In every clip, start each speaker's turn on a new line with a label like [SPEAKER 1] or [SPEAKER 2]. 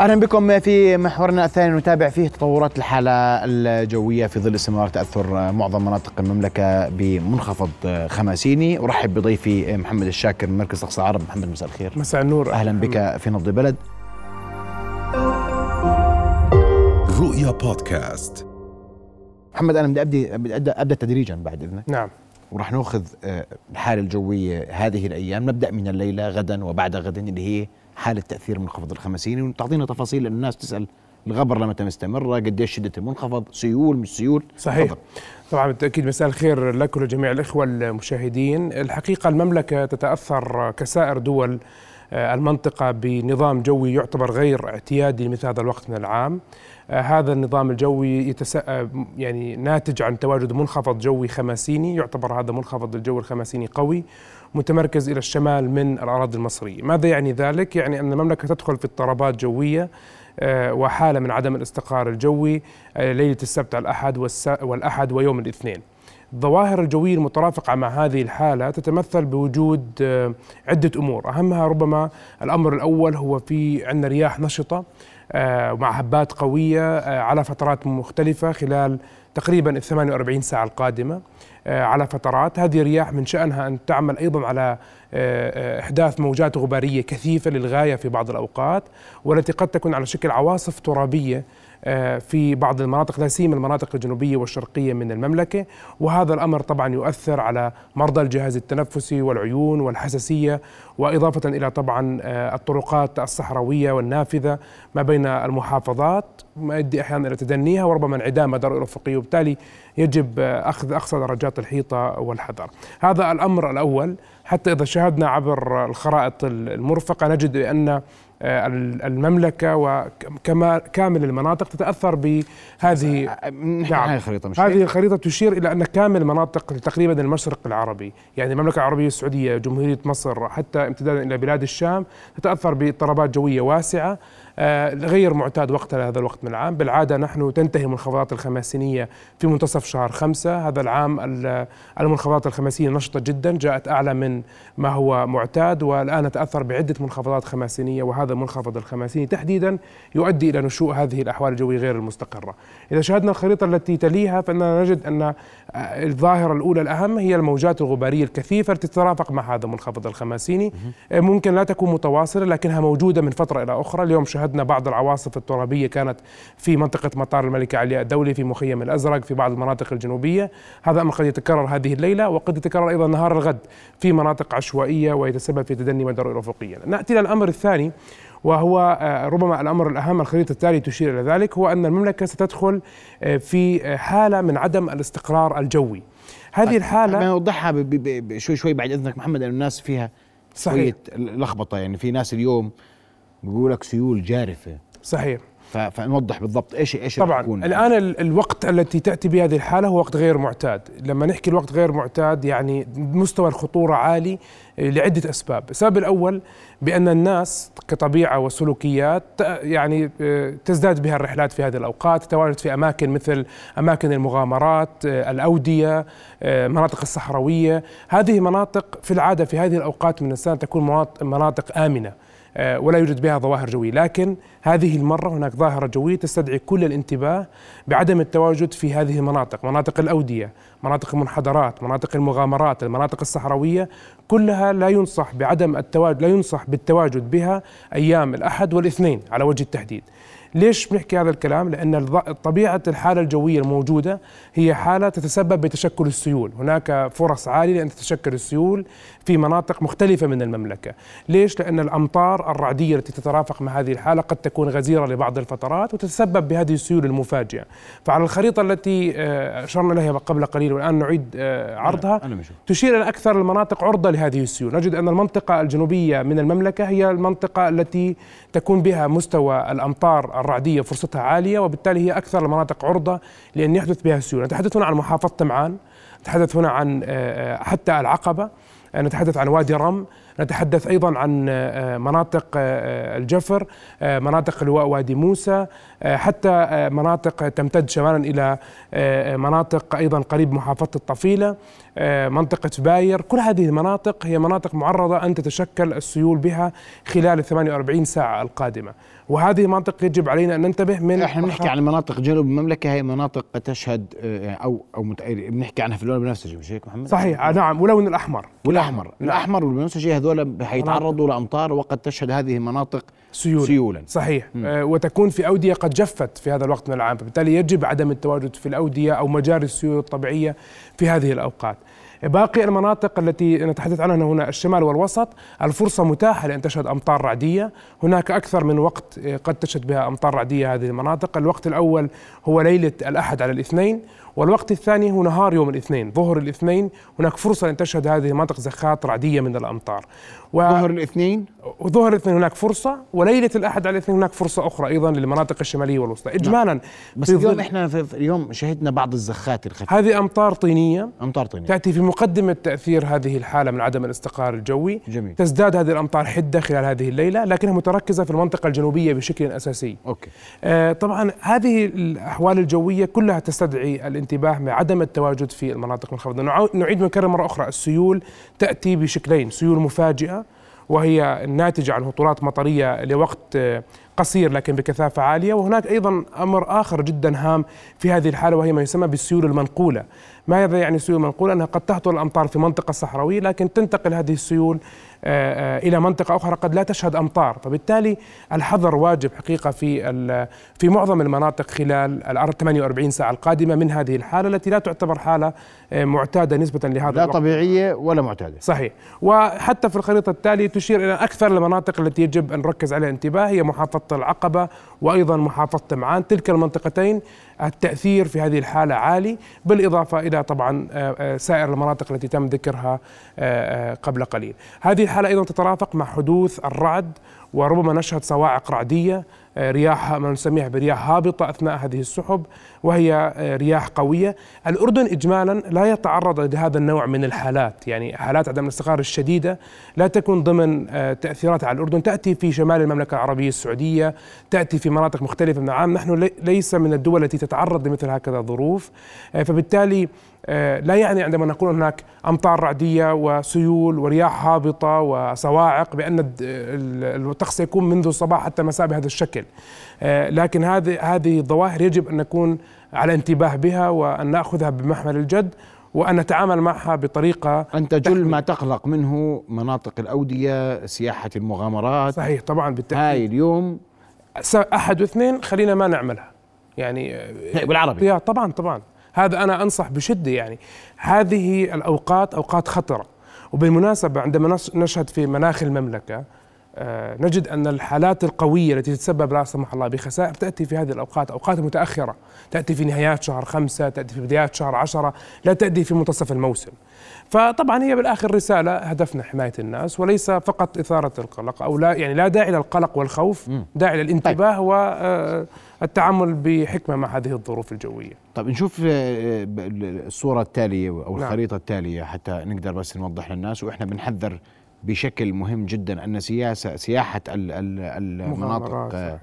[SPEAKER 1] أهلا بكم في محورنا الثاني نتابع فيه تطورات الحالة الجوية في ظل استمرار تأثر معظم مناطق المملكة بمنخفض خماسيني. أرحب بضيفي محمد الشاكر من مركز أقصى العرب محمد مساء الخير.
[SPEAKER 2] مساء النور.
[SPEAKER 1] أهلا بك في نبض بلد.
[SPEAKER 3] رؤيا بودكاست.
[SPEAKER 1] محمد أنا بدي أبدي أبدأ أبدأ تدريجا بعد إذنك.
[SPEAKER 2] نعم.
[SPEAKER 1] وراح ناخذ آه، الحالة الجوية هذه الأيام. نبدأ من الليلة غدا وبعد غد اللي هي حالة تأثير منخفض الخمسيني وتعطينا تفاصيل لأن الناس تسأل الغبر لمتى مستمره قديش شدة المنخفض؟ سيول مش سيول؟
[SPEAKER 2] صحيح. طبعا بالتأكيد مساء الخير لك ولجميع الإخوة المشاهدين. الحقيقة المملكة تتأثر كسائر دول آه، المنطقة بنظام جوي يعتبر غير اعتيادي لمثل هذا الوقت من العام. آه، هذا النظام الجوي يتس... آه، يعني ناتج عن تواجد منخفض جوي خماسيني. يعتبر هذا منخفض الجو الخماسيني قوي. متمركز إلى الشمال من الأراضي المصرية. ماذا يعني ذلك؟ يعني أن المملكة تدخل في اضطرابات جوية وحالة من عدم الاستقرار الجوي ليلة السبت الأحد والأحد ويوم الاثنين. الظواهر الجوية المترافقة مع هذه الحالة تتمثل بوجود آه، عدة أمور. أهمها ربما الأمر الأول هو في عندنا رياح نشطة آه، مع هبات قوية آه، على فترات مختلفة خلال تقريبا ال 48 ساعة القادمة. على فترات. هذه الرياح من شأنها أن تعمل أيضا على إحداث موجات غبارية كثيفة للغاية في بعض الأوقات والتي قد تكون على شكل عواصف ترابية آه، في بعض المناطق لا سيما المناطق الجنوبية والشرقية من المملكة. وهذا الأمر طبعا يؤثر على مرضى الجهاز التنفسي والعيون والحساسية وإضافة إلى طبعا آه، الطرقات الصحراوية والنافذة ما بين المحافظات. ما يؤدي أحيانا إلى تدنيها وربما انعدام مدار الافقي وبالتالي يجب آه، أخذ أقصى درجات الحيطة والحذر. هذا الأمر الأول حتى إذا شاهدنا عبر الخرائط المرفقة نجد آه، المملكة وكما كامل المناطق تتأثر بهذه
[SPEAKER 1] نعم. الخريطة
[SPEAKER 2] مش هذه الخريطة تشير إلى أن كامل المناطق تقريبا المشرق العربي يعني المملكة العربية السعودية جمهورية مصر حتى امتدادا إلى بلاد الشام تتأثر باضطرابات جوية واسعة آه، غير معتاد وقتها هذا الوقت من العام. بالعادة نحن تنتهي المنخفضات الخماسينية في منتصف شهر خمسة. هذا العام المنخفضات الخماسية نشطة جدا جاءت أعلى من ما هو معتاد والآن نتأثر بعدة منخفضات خماسينية وهذا المنخفض الخماسيني تحديدا يؤدي إلى نشوء هذه الأحوال الجوية غير المستقرة. إذا شاهدنا الخريطة التي تليها فإننا نجد أن الظاهرة الأولى الأهم هي الموجات الغبارية الكثيفة التي تترافق مع هذا المنخفض الخماسيني ممكن لا تكون متواصلة لكنها موجودة من فترة إلى أخرى. اليوم شهدنا بعض العواصف الترابية كانت في منطقة مطار الملكة علياء الدولي في مخيم الأزرق في بعض المناطق الجنوبية. هذا أمر قد يتكرر هذه الليلة وقد يتكرر أيضا نهار الغد في مناطق عشوائية ويتسبب في تدني مدار الأفقية نأتي إلى الأمر الثاني. وهو آه، ربما الأمر الأهم الخريطة التالي تشير إلى ذلك هو أن المملكة ستدخل آه، في حالة من عدم الاستقرار الجوي. هذه طيب، الحالة
[SPEAKER 1] نوضحها شوي شوي بعد إذنك محمد لأن الناس فيها صحيح. لخبطة. يعني في ناس اليوم بيقول لك سيول جارفة.
[SPEAKER 2] صحيح.
[SPEAKER 1] فنوضح بالضبط إيش إيش
[SPEAKER 2] طبعا. يكون الآن الوقت التي تأتي بهذه الحالة هو وقت غير معتاد. لما نحكي الوقت غير معتاد يعني مستوى الخطورة عالي لعدة أسباب. السبب الأول بأن الناس كطبيعة وسلوكيات يعني آه، تزداد بها الرحلات في هذه الأوقات. تتواجد في أماكن مثل أماكن المغامرات آه، الأودية آه، مناطق الصحراوية. هذه مناطق في العادة في هذه الأوقات من السنة تكون مناطق آمنة. ولا يوجد بها ظواهر جوية. لكن هذه المرة هناك ظاهرة جوية تستدعي كل الانتباه بعدم التواجد في هذه المناطق مناطق الأودية مناطق المنحدرات مناطق المغامرات المناطق الصحراوية. كلها لا ينصح بعدم التواجد لا ينصح بالتواجد بها أيام الأحد والاثنين على وجه التحديد. ليش بنحكي هذا الكلام؟ لأن طبيعة الحالة الجوية الموجودة هي حالة تتسبب بتشكل السيول، هناك فرص عالية لأن تتشكل السيول في مناطق مختلفة من المملكة، ليش؟ لأن الأمطار الرعدية التي تترافق مع هذه الحالة قد تكون غزيرة لبعض الفترات وتتسبب بهذه السيول المفاجئة، فعلى الخريطة التي آه، أشرنا إليها قبل قليل والآن نعيد آه، عرضها تشير إلى أكثر المناطق عرضة لهذه السيول، نجد أن المنطقة الجنوبية من المملكة هي المنطقة التي تكون بها مستوى الأمطار الرعدية فرصتها عالية وبالتالي هي أكثر المناطق عرضة لأن يحدث بها السيول. نتحدث هنا عن محافظة تمعان نتحدث هنا عن آه، آه، حتى العقبة نتحدث عن وادي رم. نتحدث أيضا عن آه، مناطق آه، الجفر آه، مناطق لواء وادي موسى حتى مناطق تمتد شمالا إلى مناطق أيضا قريب محافظة الطفيلة منطقة باير كل هذه المناطق هي مناطق معرضة أن تتشكل السيول بها خلال 48 ساعة القادمة. وهذه المناطق يجب علينا أن ننتبه من
[SPEAKER 1] إحنا بنحكي عن مناطق جنوب المملكة هي مناطق تشهد أو أو بنحكي عنها في اللون البنفسجي مش هيك محمد؟
[SPEAKER 2] صحيح. نعم. ولون الأحمر.
[SPEAKER 1] والأحمر. نعم. الأحمر والبنفسجي هذول حيتعرضوا لأمطار وقد تشهد هذه المناطق سيول. سيولا.
[SPEAKER 2] صحيح. آه وتكون في أودية قد جفت في هذا الوقت من العام فبالتالي يجب عدم التواجد في الأودية أو مجاري السيول الطبيعية في هذه الأوقات. باقي المناطق التي نتحدث عنها هنا الشمال والوسط الفرصة متاحة لأن تشهد أمطار رعدية. هناك أكثر من وقت قد تشهد بها أمطار رعدية هذه المناطق. الوقت الأول هو ليلة الأحد على الاثنين والوقت الثاني هو نهار يوم الاثنين ظهر الاثنين هناك فرصة أن تشهد هذه المناطق زخات رعدية من الأمطار.
[SPEAKER 1] و... ظهر الاثنين؟
[SPEAKER 2] وظهر الاثنين هناك فرصة وليلة الأحد على الاثنين هناك فرصة أخرى أيضا للمناطق الشمالية والوسطى. نعم. إجمالا
[SPEAKER 1] بس اليوم إحنا في اليوم شهدنا بعض الزخات الخفيفة.
[SPEAKER 2] هذه أمطار طينية.
[SPEAKER 1] أمطار طينية.
[SPEAKER 2] تأتي في مقدمة تأثير هذه الحالة من عدم الاستقرار الجوي. جميل. تزداد هذه الأمطار حدة خلال هذه الليلة لكنها متركزة في المنطقة الجنوبية بشكل أساسي.
[SPEAKER 1] أوكي.
[SPEAKER 2] آه طبعا هذه الأحوال الجوية كلها تستدعي الانتباه من عدم التواجد في المناطق المنخفضة نعيد ونكرر مرة أخرى. السيول تأتي بشكلين سيول مفاجئة وهي الناتجة عن هطولات مطرية لوقت قصير لكن بكثافة عالية. وهناك أيضا أمر آخر جدا هام في هذه الحالة وهي ما يسمى بالسيول المنقولة. ماذا يعني السيول المنقولة؟ أنها قد تهطل الأمطار في منطقة صحراوية لكن تنتقل هذه السيول آه، آه، إلى منطقة أخرى قد لا تشهد أمطار. فبالتالي الحذر واجب حقيقة في في معظم المناطق خلال ال 48 ساعة القادمة من هذه الحالة التي لا تعتبر حالة آه، معتادة نسبة لهذا
[SPEAKER 1] لا الوقت. طبيعية ولا معتادة.
[SPEAKER 2] صحيح. وحتى في الخريطة التالية تشير إلى أكثر المناطق التي يجب أن نركز عليها انتباه هي محافظة العقبة وأيضا محافظة معان. تلك المنطقتين التأثير في هذه الحالة عالي بالإضافة إلى طبعا سائر المناطق التي تم ذكرها قبل قليل. هذه الحالة أيضا تترافق مع حدوث الرعد وربما نشهد صواعق رعدية آه، رياح ما نسميها برياح هابطة أثناء هذه السحب وهي آه، رياح قوية. الأردن إجمالا لا يتعرض لهذا النوع من الحالات يعني حالات عدم الاستقرار الشديدة لا تكون ضمن آه، تأثيرات على الأردن. تأتي في شمال المملكة العربية السعودية تأتي في مناطق مختلفة. من العام نحن ليس من الدول التي تتعرض لمثل هكذا الظروف فبالتالي لا يعني عندما نقول هناك أمطار رعدية وسيول ورياح هابطة وصواعق بأن الطقس سيكون منذ الصباح حتى المساء بهذا الشكل. آه، لكن هذه هذه الظواهر يجب أن نكون على انتباه بها وأن نأخذها بمحمل الجد وأن نتعامل معها بطريقة
[SPEAKER 1] انت جل ما تقلق منه مناطق الأودية سياحة المغامرات.
[SPEAKER 2] صحيح طبعا
[SPEAKER 1] بالتأكيد. هاي اليوم
[SPEAKER 2] أحد واثنين خلينا ما نعملها. يعني
[SPEAKER 1] بالعربي.
[SPEAKER 2] طبعا طبعا. هذا أنا أنصح بشدة يعني. هذه الأوقات أوقات خطرة. وبالمناسبة عندما نشهد في مناخ المملكة آه، نجد أن الحالات القوية التي تتسبب لا سمح الله بخسائر تأتي في هذه الأوقات أوقات متأخرة. تأتي في نهايات شهر خمسة تأتي في بدايات شهر عشرة لا تأتي في منتصف الموسم. فطبعا هي بالآخر رسالة هدفنا حماية الناس وليس فقط إثارة القلق أو لا يعني لا داعي للقلق والخوف داعي للانتباه طيب. والتعامل بحكمة مع هذه الظروف الجوية.
[SPEAKER 1] طيب نشوف آه، الصورة التالية أو نعم. الخريطة التالية حتى نقدر بس نوضح للناس. وإحنا بنحذر بشكل مهم جدا أن سياسة سياحة المناطق آه،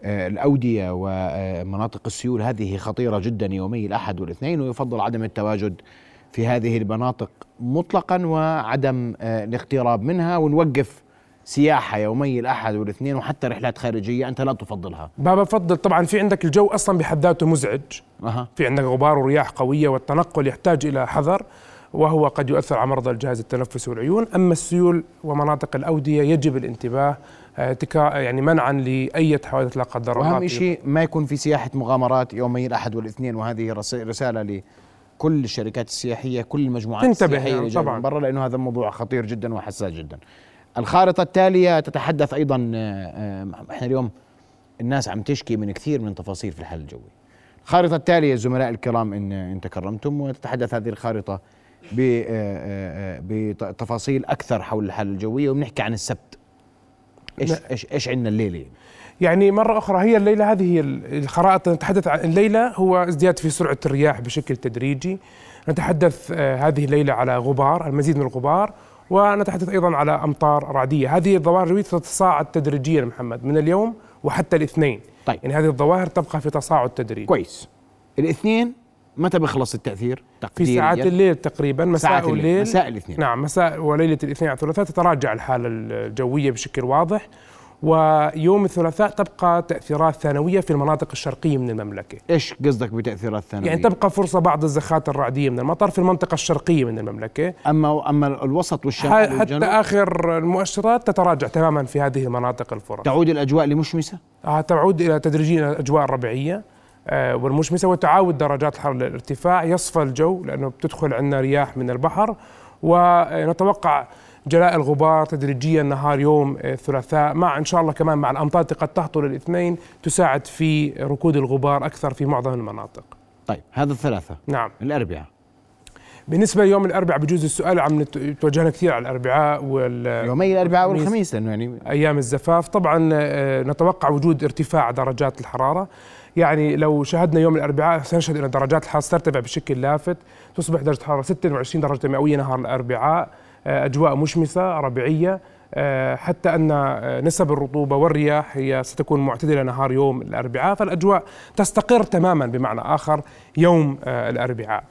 [SPEAKER 1] آه، الأودية ومناطق السيول هذه خطيرة جدا يومي الأحد والاثنين ويفضل عدم التواجد في هذه المناطق مطلقا وعدم آه، الاقتراب منها. ونوقف سياحة يومي الأحد والاثنين وحتى رحلات خارجية أنت لا تفضلها.
[SPEAKER 2] ما بفضل طبعا في عندك الجو أصلا بحد ذاته مزعج. أه. في عندك غبار ورياح قوية والتنقل يحتاج إلى حذر وهو قد يؤثر على مرضى الجهاز التنفسي والعيون. أما السيول ومناطق الأودية يجب الانتباه آه، يعني منعا لأي حوادث لا قدر
[SPEAKER 1] الله. وأهم شيء ما يكون في سياحة مغامرات يومي الأحد والاثنين وهذه رسالة لكل الشركات السياحية كل المجموعات
[SPEAKER 2] تنتبه السياحية يعني طبعا. من
[SPEAKER 1] برا لأنه هذا موضوع خطير جدا وحساس جدا. الخارطة التالية تتحدث أيضا آه، آه، إحنا اليوم الناس عم تشكي من كثير من تفاصيل في الحل الجوي. الخارطة التالية الزملاء الكرام إن إن تكرمتم وتتحدث هذه الخارطة آه، آه، آه، بتفاصيل أكثر حول الحاله الجويه وبنحكي عن السبت. إيش إيش إيش عندنا الليلة؟
[SPEAKER 2] يعني مرة أخرى هي الليلة هذه هي الخرائط نتحدث عن الليلة هو ازدياد في سرعة الرياح بشكل تدريجي. نتحدث هذه الليلة على غبار المزيد من الغبار. ونتحدث أيضا على أمطار رعدية. هذه الظواهر الجويه تتصاعد تدريجيا محمد من اليوم وحتى الاثنين.
[SPEAKER 1] طيب.
[SPEAKER 2] يعني هذه الظواهر تبقى في تصاعد تدريجي.
[SPEAKER 1] كويس. الاثنين متى بيخلص التأثير؟
[SPEAKER 2] في؟ ساعات الليل تقريبا مساء
[SPEAKER 1] الليل. مساء الاثنين.
[SPEAKER 2] نعم مساء وليلة الاثنين على الثلاثاء. تتراجع الحالة الجوية بشكل واضح. ويوم الثلاثاء تبقى تأثيرات ثانوية في المناطق الشرقية من المملكة.
[SPEAKER 1] إيش قصدك بتأثيرات ثانوية؟
[SPEAKER 2] يعني تبقى فرصة بعض الزخات الرعدية من المطر في المنطقة الشرقية من المملكة.
[SPEAKER 1] اما أما الوسط والشمال
[SPEAKER 2] حتى
[SPEAKER 1] والجنوب؟
[SPEAKER 2] آخر المؤشرات تتراجع تماما في هذه المناطق الفرص.
[SPEAKER 1] تعود الاجواء لمشمسة؟
[SPEAKER 2] آه، تعود إلى تدريجيا الاجواء الربيعيه آه، والمشمسة وتعاود درجات الحراره للارتفاع يصفى الجو لأنه بتدخل عندنا رياح من البحر. ونتوقع جلاء الغبار تدريجيا نهار يوم الثلاثاء. مع إن شاء الله كمان مع الأمطار التي قد تهطل الاثنين تساعد في ركود الغبار أكثر في معظم المناطق.
[SPEAKER 1] طيب هذا الثلاثة.
[SPEAKER 2] نعم.
[SPEAKER 1] الأربعاء.
[SPEAKER 2] بالنسبة ليوم الأربعاء بجوز السؤال عم نت- يتوجهنا كثير على الأربعاء وال
[SPEAKER 1] يومي الأربعاء
[SPEAKER 2] الخميس.
[SPEAKER 1] والخميس لأنه يعني.
[SPEAKER 2] أيام الزفاف. طبعا آه، نتوقع وجود ارتفاع درجات الحرارة. يعني لو شاهدنا يوم الأربعاء سنشهد ان درجات الحرارة ترتفع بشكل لافت تصبح درجة الحرارة 26 درجة مئوية نهار الأربعاء. آه، أجواء مشمسة ربيعية. آه، حتى أن آه، نسب الرطوبة والرياح هي ستكون معتدلة نهار يوم الأربعاء فالأجواء تستقر تماما بمعنى آخر يوم الأربعاء.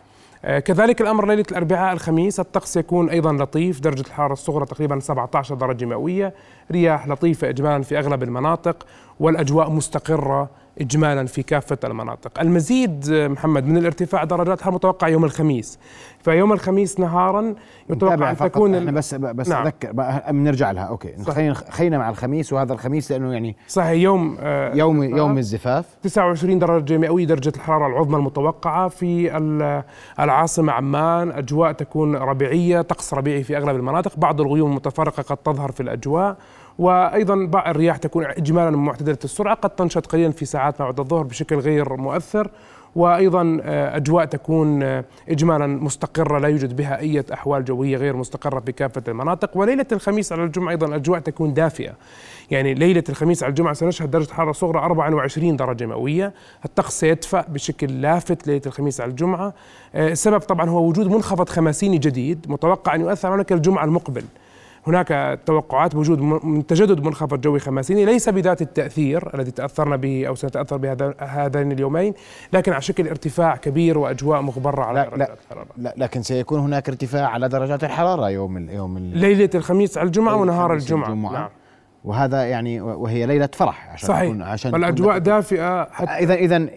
[SPEAKER 2] كذلك الأمر ليلة الأربعاء الخميس الطقس يكون أيضا لطيف درجة الحرارة الصغرى تقريبا 17 درجة مئوية رياح لطيفة اجمالا في أغلب المناطق والأجواء مستقرة اجمالا في كافة المناطق. المزيد محمد من الارتفاع درجات الحراره متوقع يوم الخميس. فيوم الخميس نهارا يتوقع
[SPEAKER 1] فقط.
[SPEAKER 2] تكون إحنا
[SPEAKER 1] بس بس
[SPEAKER 2] نعم.
[SPEAKER 1] بقى- بنرجع لها. أوكي.
[SPEAKER 2] صح.
[SPEAKER 1] خلينا خلينا مع الخميس وهذا الخميس لأنه يعني
[SPEAKER 2] صحيح يوم آه،
[SPEAKER 1] يوم يوم الزفاف.
[SPEAKER 2] 29 درجة مئوية درجة الحرارة العظمى المتوقعة في ال- العاصمة عمان. أجواء تكون ربيعية طقس ربيعي في أغلب المناطق. بعض الغيوم المتفرقة قد تظهر في الأجواء. وأيضا بعض الرياح تكون إجمالا معتدلة السرعة قد تنشط قليلا في ساعات بعد الظهر بشكل غير مؤثر. وأيضا آه، أجواء تكون آه، اجمالا مستقرة لا يوجد بها أي أحوال جوية غير مستقرة في كافة المناطق. وليلة الخميس على الجمعة أيضا اجواء تكون دافئه يعني ليلة الخميس على الجمعة سنشهد درجة حرارة صغرى 24 درجة مئوية. الطقس سيدفأ بشكل لافت ليلة الخميس على الجمعة. آه، السبب طبعا هو وجود منخفض خماسيني جديد متوقع أن يؤثر علينا الجمعة المقبل. هناك توقعات بوجود من تجدد منخفض جوي خماسيني ليس بذات التأثير الذي تأثرنا به أو سنتأثر به هذين اليومين لكن على شكل ارتفاع كبير وأجواء مغبرة على
[SPEAKER 1] لا
[SPEAKER 2] درجات الحرارة.
[SPEAKER 1] لا لكن سيكون هناك ارتفاع على درجات الحرارة يوم ال يوم ال
[SPEAKER 2] ليلة الخميس على الجمعة ونهار الجمعة,
[SPEAKER 1] الجمعة.
[SPEAKER 2] نعم.
[SPEAKER 1] وهذا يعني وهي ليلة فرح عشان
[SPEAKER 2] صحيح
[SPEAKER 1] تكون عشان دقيقة.
[SPEAKER 2] دافئة حتى
[SPEAKER 1] اذا إذا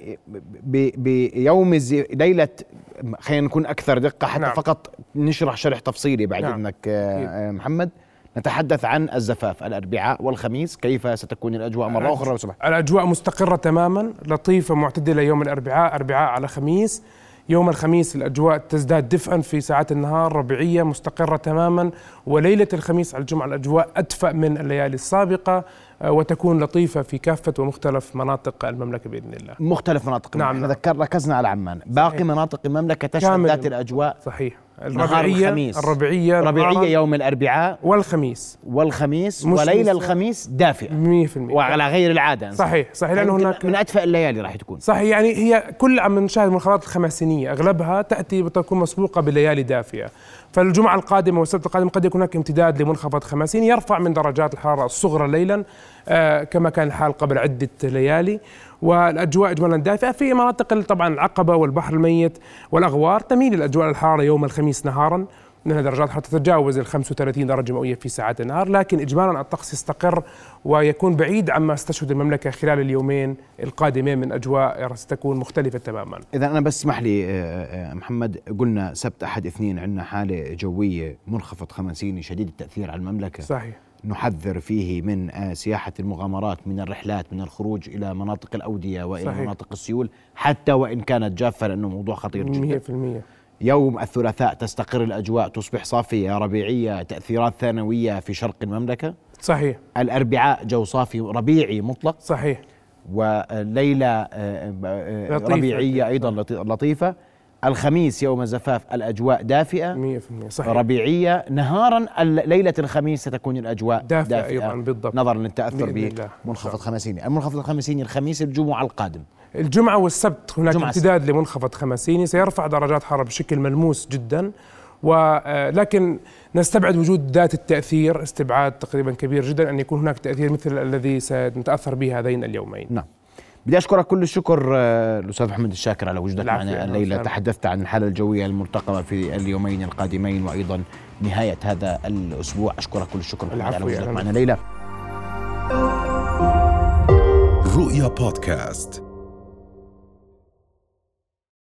[SPEAKER 1] بيوم الزي... ليلة خلينا نكون أكثر دقة حتى
[SPEAKER 2] نعم.
[SPEAKER 1] فقط نشرح شرح تفصيلي بعد
[SPEAKER 2] نعم.
[SPEAKER 1] إذنك آه، آه، محمد نتحدث عن الزفاف الأربعاء والخميس كيف ستكون الأجواء مرة أخرى لو سمحت
[SPEAKER 2] الأجواء مستقرة تماما لطيفة معتدلة يوم الأربعاء أربعاء على خميس يوم الخميس الأجواء تزداد دفئا في ساعات النهار ربيعية مستقرة تماما وليلة الخميس على الجمعة الأجواء أدفأ من الليالي السابقة آه، وتكون لطيفة في كافة ومختلف مناطق المملكة بإذن الله
[SPEAKER 1] مختلف مناطق
[SPEAKER 2] نعم،
[SPEAKER 1] نعم
[SPEAKER 2] نعم.
[SPEAKER 1] ذكر ركزنا على عمان باقي
[SPEAKER 2] صحيح.
[SPEAKER 1] مناطق المملكة تشهد. ذات الأجواء
[SPEAKER 2] صحيح الربيعية
[SPEAKER 1] الخميس.
[SPEAKER 2] الربيعية نهاراً
[SPEAKER 1] يوم الأربعاء.
[SPEAKER 2] والخميس.
[SPEAKER 1] والخميس
[SPEAKER 2] مس-
[SPEAKER 1] الخميس دافئة.
[SPEAKER 2] 100%
[SPEAKER 1] وعلى غير العادة.
[SPEAKER 2] صحيح صحيح لأنه هناك
[SPEAKER 1] من ادفئ الليالي راح تكون.
[SPEAKER 2] صحيح يعني هي كل عم نشاهد المنخفضات الخماسينية. أغلبها تأتي بتكون مسبوقة بليالي دافئة. فالجمعة القادمة والسبت القادم قد يكون هناك امتداد لمنخفض خماسيني يرفع من درجات الحرارة الصغرى ليلا آه كما كان الحال قبل عدة ليالي. والأجواء إجمالا دافئة في مناطق طبعا العقبة والبحر الميت والأغوار تميل الأجواء الحرارة يوم الخميس نهارا. لأن درجات الحرارة تتجاوز ال 35 درجة مئوية في ساعات النهار لكن إجمالا الطقس يستقر ويكون بعيد عما استشهد المملكة خلال اليومين القادمين من أجواء ستكون مختلفة تماما.
[SPEAKER 1] إذا أنا بس اسمح لي آه، آه، محمد قلنا سبت أحد اثنين عندنا حالة جوية منخفض خمسيني شديد التأثير على المملكة.
[SPEAKER 2] صحيح.
[SPEAKER 1] نحذر فيه من آه، سياحة المغامرات من الرحلات من الخروج إلى مناطق الأودية وإلى
[SPEAKER 2] صحيح.
[SPEAKER 1] مناطق السيول حتى وإن كانت جافة لأنه موضوع خطير جدا.
[SPEAKER 2] 100%
[SPEAKER 1] يوم الثلاثاء تستقر الأجواء تصبح صافية ربيعية تأثيرات ثانوية في شرق المملكة.
[SPEAKER 2] صحيح.
[SPEAKER 1] الأربعاء جو صافي ربيعي مطلق.
[SPEAKER 2] صحيح.
[SPEAKER 1] وليلة آه، آه،. ربيعية أيضا لطي- لطيفة. الخميس يوم الزفاف الأجواء دافئة
[SPEAKER 2] 100% صحيح.
[SPEAKER 1] ربيعية. نهارا ليلة الخميس ستكون الأجواء
[SPEAKER 2] دافئة
[SPEAKER 1] دافئة,
[SPEAKER 2] أيضاً بالضبط.
[SPEAKER 1] نظرا للتأثر. بمنخفض خمسيني المنخفض الخمسيني الخميس الجمعة القادم.
[SPEAKER 2] الجمعة والسبت هناك امتداد لمنخفض خمسيني سيرفع درجات حرارة بشكل ملموس جدا. ولكن نستبعد وجود ذات التأثير استبعاد تقريبا كبير جدا أن يكون هناك تأثير مثل الذي سنتأثر به هذين اليومين.
[SPEAKER 1] نعم. بدي أشكرك كل الشكر آه، الأستاذ محمد الشاكر على وجودك معنا الليلة. تحدثت عن الحالة الجوية المرتقبة في اليومين القادمين وأيضا نهاية هذا الأسبوع. أشكرك كل الشكر على وجودك معنا الليلة.
[SPEAKER 3] رؤيا بودكاست.